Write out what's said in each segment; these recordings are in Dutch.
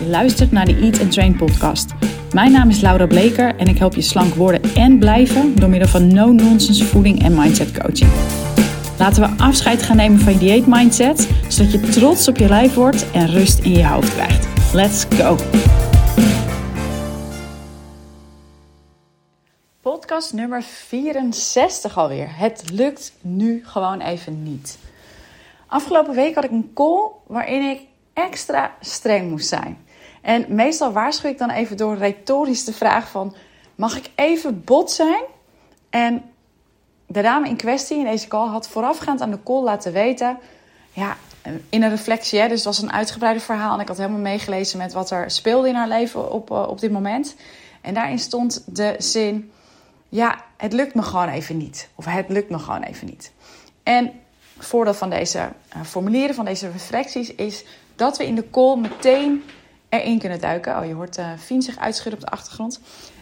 je luistert naar de Eat and Train podcast. Mijn naam is Laura Bleker en ik help je slank worden en blijven door middel van no-nonsense voeding en mindset coaching. Laten we afscheid gaan nemen van je dieet mindset, zodat je trots op je lijf wordt en rust in je hoofd krijgt. Let's go! Podcast nummer 64 alweer. Het lukt nu gewoon even niet. Afgelopen week had ik een call waarin ik extra streng moest zijn. En meestal waarschuw ik dan even door retorisch de vraag van... mag ik even bot zijn? En de dame in kwestie in deze call had voorafgaand aan de call laten weten... ja, in een reflectie, hè, dus het was een uitgebreide verhaal... en ik had helemaal meegelezen met wat er speelde in haar leven op, eh, op dit moment. En daarin stond de zin... ja, het lukt me gewoon even niet. Of het lukt me gewoon even niet. En voordeel van deze uh, formulieren, van deze reflecties, is dat we in de call meteen erin kunnen duiken. Oh, je hoort uh, Fien zich uitschudden op de achtergrond.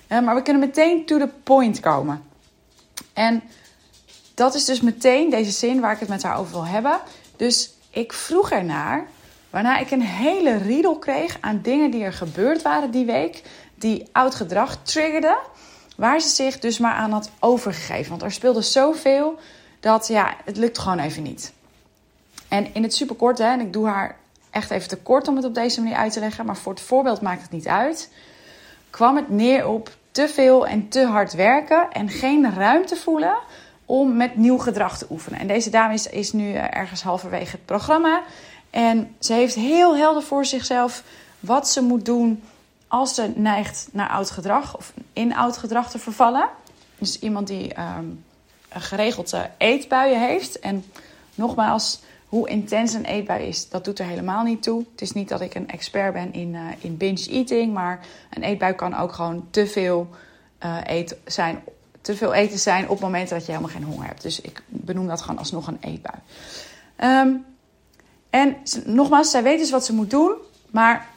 Uh, maar we kunnen meteen to the point komen. En dat is dus meteen deze zin waar ik het met haar over wil hebben. Dus ik vroeg ernaar, waarna ik een hele riedel kreeg aan dingen die er gebeurd waren die week, die oud gedrag triggerden, waar ze zich dus maar aan had overgegeven. Want er speelde zoveel dat ja, het lukt gewoon even niet. En in het superkort, hè, en ik doe haar echt even te kort om het op deze manier uit te leggen, maar voor het voorbeeld maakt het niet uit. Kwam het neer op te veel en te hard werken en geen ruimte voelen om met nieuw gedrag te oefenen. En deze dame is, nu eh, ergens halverwege het programma. En ze heeft heel helder voor zichzelf wat ze moet doen als ze neigt naar oud gedrag of in oud gedrag te vervallen. Dus iemand die um, geregeld eetbuien heeft. En nogmaals, hoe intens een eetbui is, dat doet er helemaal niet toe. Het is niet dat ik een expert ben in, uh, in binge eating, maar een eetbui kan ook gewoon te veel, uh, zijn, te veel eten zijn op momenten dat je helemaal geen honger hebt. Dus ik benoem dat gewoon alsnog een eetbui. Um, en nogmaals, zij weet dus wat ze moet doen, maar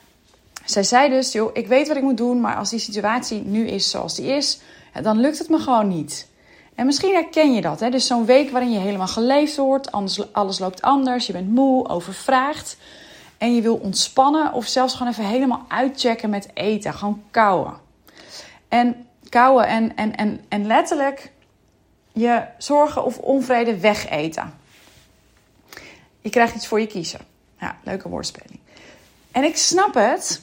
zij zei dus, joh, ik weet wat ik moet doen, maar als die situatie nu is zoals die is, dan lukt het me gewoon niet. En misschien herken je dat. Hè? Dus zo'n week waarin je helemaal geleefd wordt, anders, alles loopt anders, je bent moe, overvraagd. En je wil ontspannen of zelfs gewoon even helemaal uitchecken met eten. Gewoon kauwen. En kauwen en, en, en, en letterlijk je zorgen of onvrede wegeten. Je krijgt iets voor je kiezen. Ja, leuke woordspeling. En ik snap het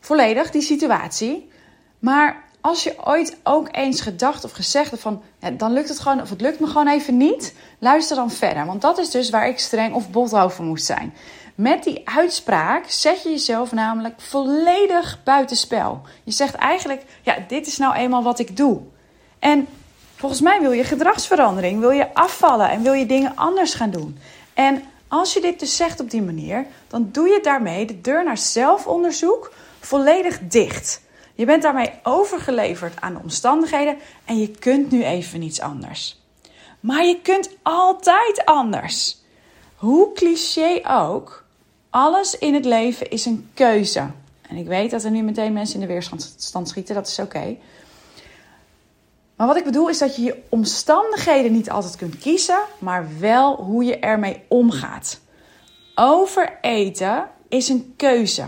volledig, die situatie. Maar als je ooit ook eens gedacht of gezegd hebt van dan lukt het gewoon of het lukt me gewoon even niet, luister dan verder. Want dat is dus waar ik streng of bot over moest zijn. Met die uitspraak zet je jezelf namelijk volledig buitenspel. Je zegt eigenlijk, ja, dit is nou eenmaal wat ik doe. En volgens mij wil je gedragsverandering, wil je afvallen en wil je dingen anders gaan doen. En als je dit dus zegt op die manier, dan doe je daarmee de deur naar zelfonderzoek volledig dicht. Je bent daarmee overgeleverd aan de omstandigheden en je kunt nu even niets anders. Maar je kunt altijd anders. Hoe cliché ook, alles in het leven is een keuze. En ik weet dat er nu meteen mensen in de weerstand schieten, dat is oké. Maar wat ik bedoel is dat je je omstandigheden niet altijd kunt kiezen, maar wel hoe je ermee omgaat. Overeten is een keuze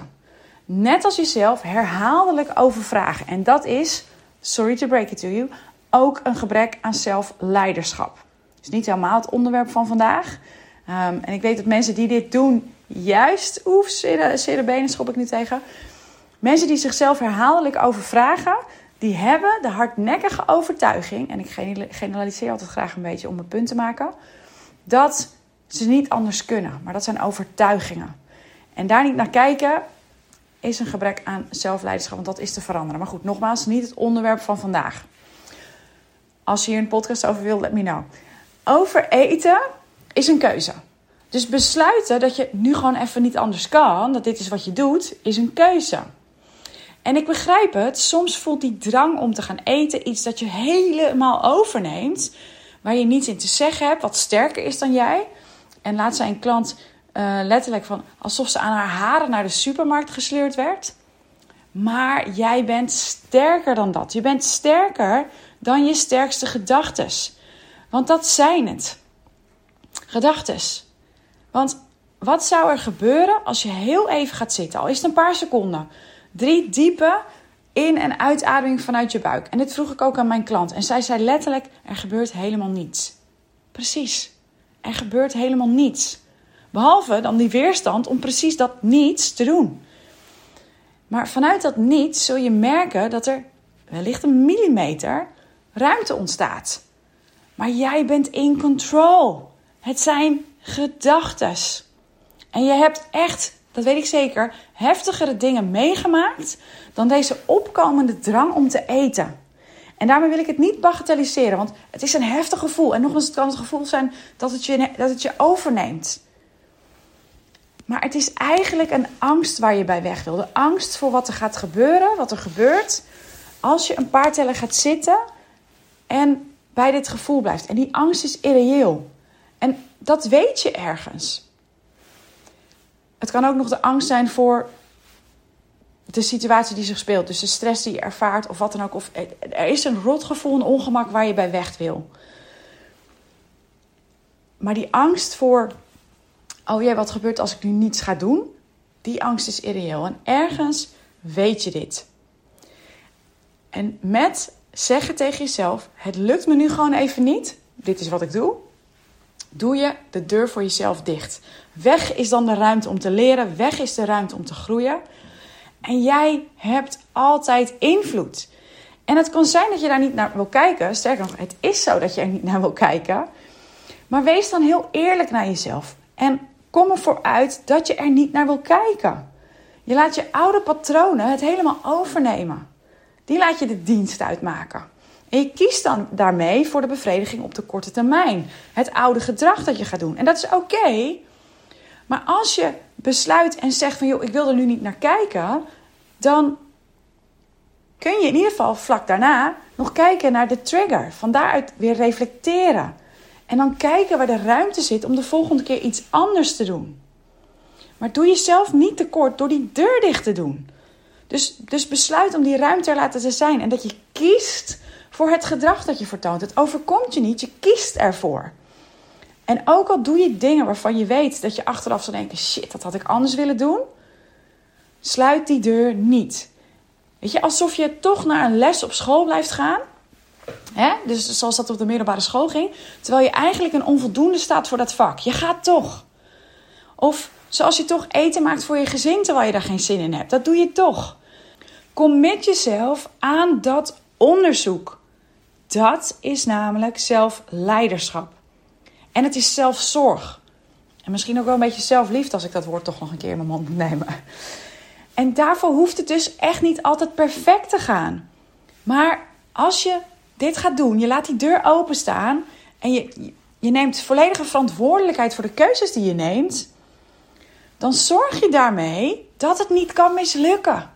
net als jezelf herhaaldelijk overvragen. En dat is, sorry to break it to you, ook een gebrek aan zelfleiderschap. is niet helemaal het onderwerp van vandaag. Um, en ik weet dat mensen die dit doen, juist, oef, zere benen schop ik nu tegen. Mensen die zichzelf herhaaldelijk overvragen, die hebben de hardnekkige overtuiging, en ik generaliseer altijd graag een beetje om mijn punt te maken, dat ze niet anders kunnen. Maar dat zijn overtuigingen. En daar niet naar kijken, is een gebrek aan zelfleiderschap, want dat is te veranderen. Maar goed, nogmaals, niet het onderwerp van vandaag. Als je hier een podcast over wilt, let me know. Over eten is een keuze. Dus besluiten dat je nu gewoon even niet anders kan, dat dit is wat je doet, is een keuze. En ik begrijp het, soms voelt die drang om te gaan eten iets dat je helemaal overneemt, waar je niets in te zeggen hebt, wat sterker is dan jij. En laat zijn klant uh, letterlijk van alsof ze aan haar haren naar de supermarkt gesleurd werd. Maar jij bent sterker dan dat. Je bent sterker dan je sterkste gedachtes. Want dat zijn het. Gedachtes. Want wat zou er gebeuren als je heel even gaat zitten, al is het een paar seconden. Drie diepe in- en uitademing vanuit je buik. En dit vroeg ik ook aan mijn klant. En zij zei letterlijk: er gebeurt helemaal niets. Precies. Er gebeurt helemaal niets. Behalve dan die weerstand om precies dat niets te doen. Maar vanuit dat niets zul je merken dat er wellicht een millimeter ruimte ontstaat. Maar jij bent in control. Het zijn gedachtes. En je hebt echt, dat weet ik zeker, heftigere dingen meegemaakt dan deze opkomende drang om te eten. En daarmee wil ik het niet bagatelliseren, want het is een heftig gevoel. En nog eens, het kan het gevoel zijn dat het je, dat het je overneemt. Maar het is eigenlijk een angst waar je bij weg wil. De angst voor wat er gaat gebeuren, wat er gebeurt als je een paar tellen gaat zitten en bij dit gevoel blijft. En die angst is irreëel. En dat weet je ergens. Het kan ook nog de angst zijn voor de situatie die zich speelt. Dus de stress die je ervaart of wat dan ook. Of er is een rotgevoel, een ongemak waar je bij weg wil. Maar die angst voor, oh ja, wat gebeurt als ik nu niets ga doen? Die angst is irreëel. En ergens weet je dit. En met zeggen tegen jezelf: Het lukt me nu gewoon even niet. Dit is wat ik doe. Doe je de deur voor jezelf dicht. Weg is dan de ruimte om te leren. Weg is de ruimte om te groeien. En jij hebt altijd invloed. En het kan zijn dat je daar niet naar wil kijken. Sterker nog, het is zo dat je er niet naar wil kijken. Maar wees dan heel eerlijk naar jezelf. En kom ervoor uit dat je er niet naar wil kijken. Je laat je oude patronen het helemaal overnemen. Die laat je de dienst uitmaken. En je kiest dan daarmee voor de bevrediging op de korte termijn. Het oude gedrag dat je gaat doen. En dat is oké. maar als je besluit en zegt van joh, ik wil er nu niet naar kijken, dan kun je in ieder geval vlak daarna nog kijken naar de trigger. Van daaruit weer reflecteren. En dan kijken waar de ruimte zit om de volgende keer iets anders te doen. Maar doe jezelf niet tekort door die deur dicht te doen. Dus, dus besluit om die ruimte er laten te zijn. En dat je kiest voor het gedrag dat je vertoont. Het overkomt je niet, je kiest ervoor. En ook al doe je dingen waarvan je weet dat je achteraf zal denken: shit, dat had ik anders willen doen. Sluit die deur niet. Weet je, alsof je toch naar een les op school blijft gaan. Hè? Dus zoals dat op de middelbare school ging. Terwijl je eigenlijk een onvoldoende staat voor dat vak. Je gaat toch. Of zoals je toch eten maakt voor je gezin terwijl je daar geen zin in hebt. Dat doe je toch. Commit jezelf aan dat onderzoek. Dat is namelijk zelfleiderschap. En het is zelfzorg. En misschien ook wel een beetje zelfliefde als ik dat woord toch nog een keer in mijn mond moet nemen. En daarvoor hoeft het dus echt niet altijd perfect te gaan. Maar als je dit gaat doen, je laat die deur openstaan en je, je neemt volledige verantwoordelijkheid voor de keuzes die je neemt, dan zorg je daarmee dat het niet kan mislukken.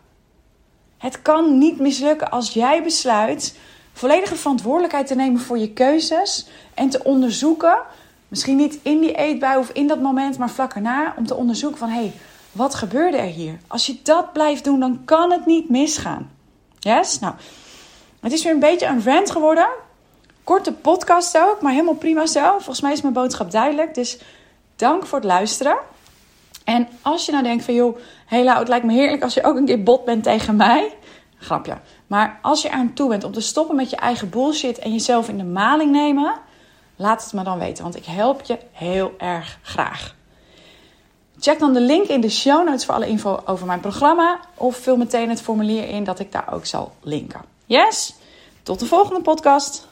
Het kan niet mislukken als jij besluit volledige verantwoordelijkheid te nemen voor je keuzes en te onderzoeken, misschien niet in die eetbui of in dat moment, maar vlak erna, om te onderzoeken van hé, hey, wat gebeurde er hier? Als je dat blijft doen, dan kan het niet misgaan. Yes? Nou, het is weer een beetje een rant geworden. Korte podcast ook, maar helemaal prima zo. Volgens mij is mijn boodschap duidelijk. Dus dank voor het luisteren. En als je nou denkt van joh, hela, het lijkt me heerlijk als je ook een keer bot bent tegen mij. Grapje. Maar als je aan toe bent om te stoppen met je eigen bullshit en jezelf in de maling nemen, laat het me dan weten. Want ik help je heel erg graag. Check dan de link in de show notes voor alle info over mijn programma. Of vul meteen het formulier in dat ik daar ook zal linken. Yes? Tot de volgende podcast.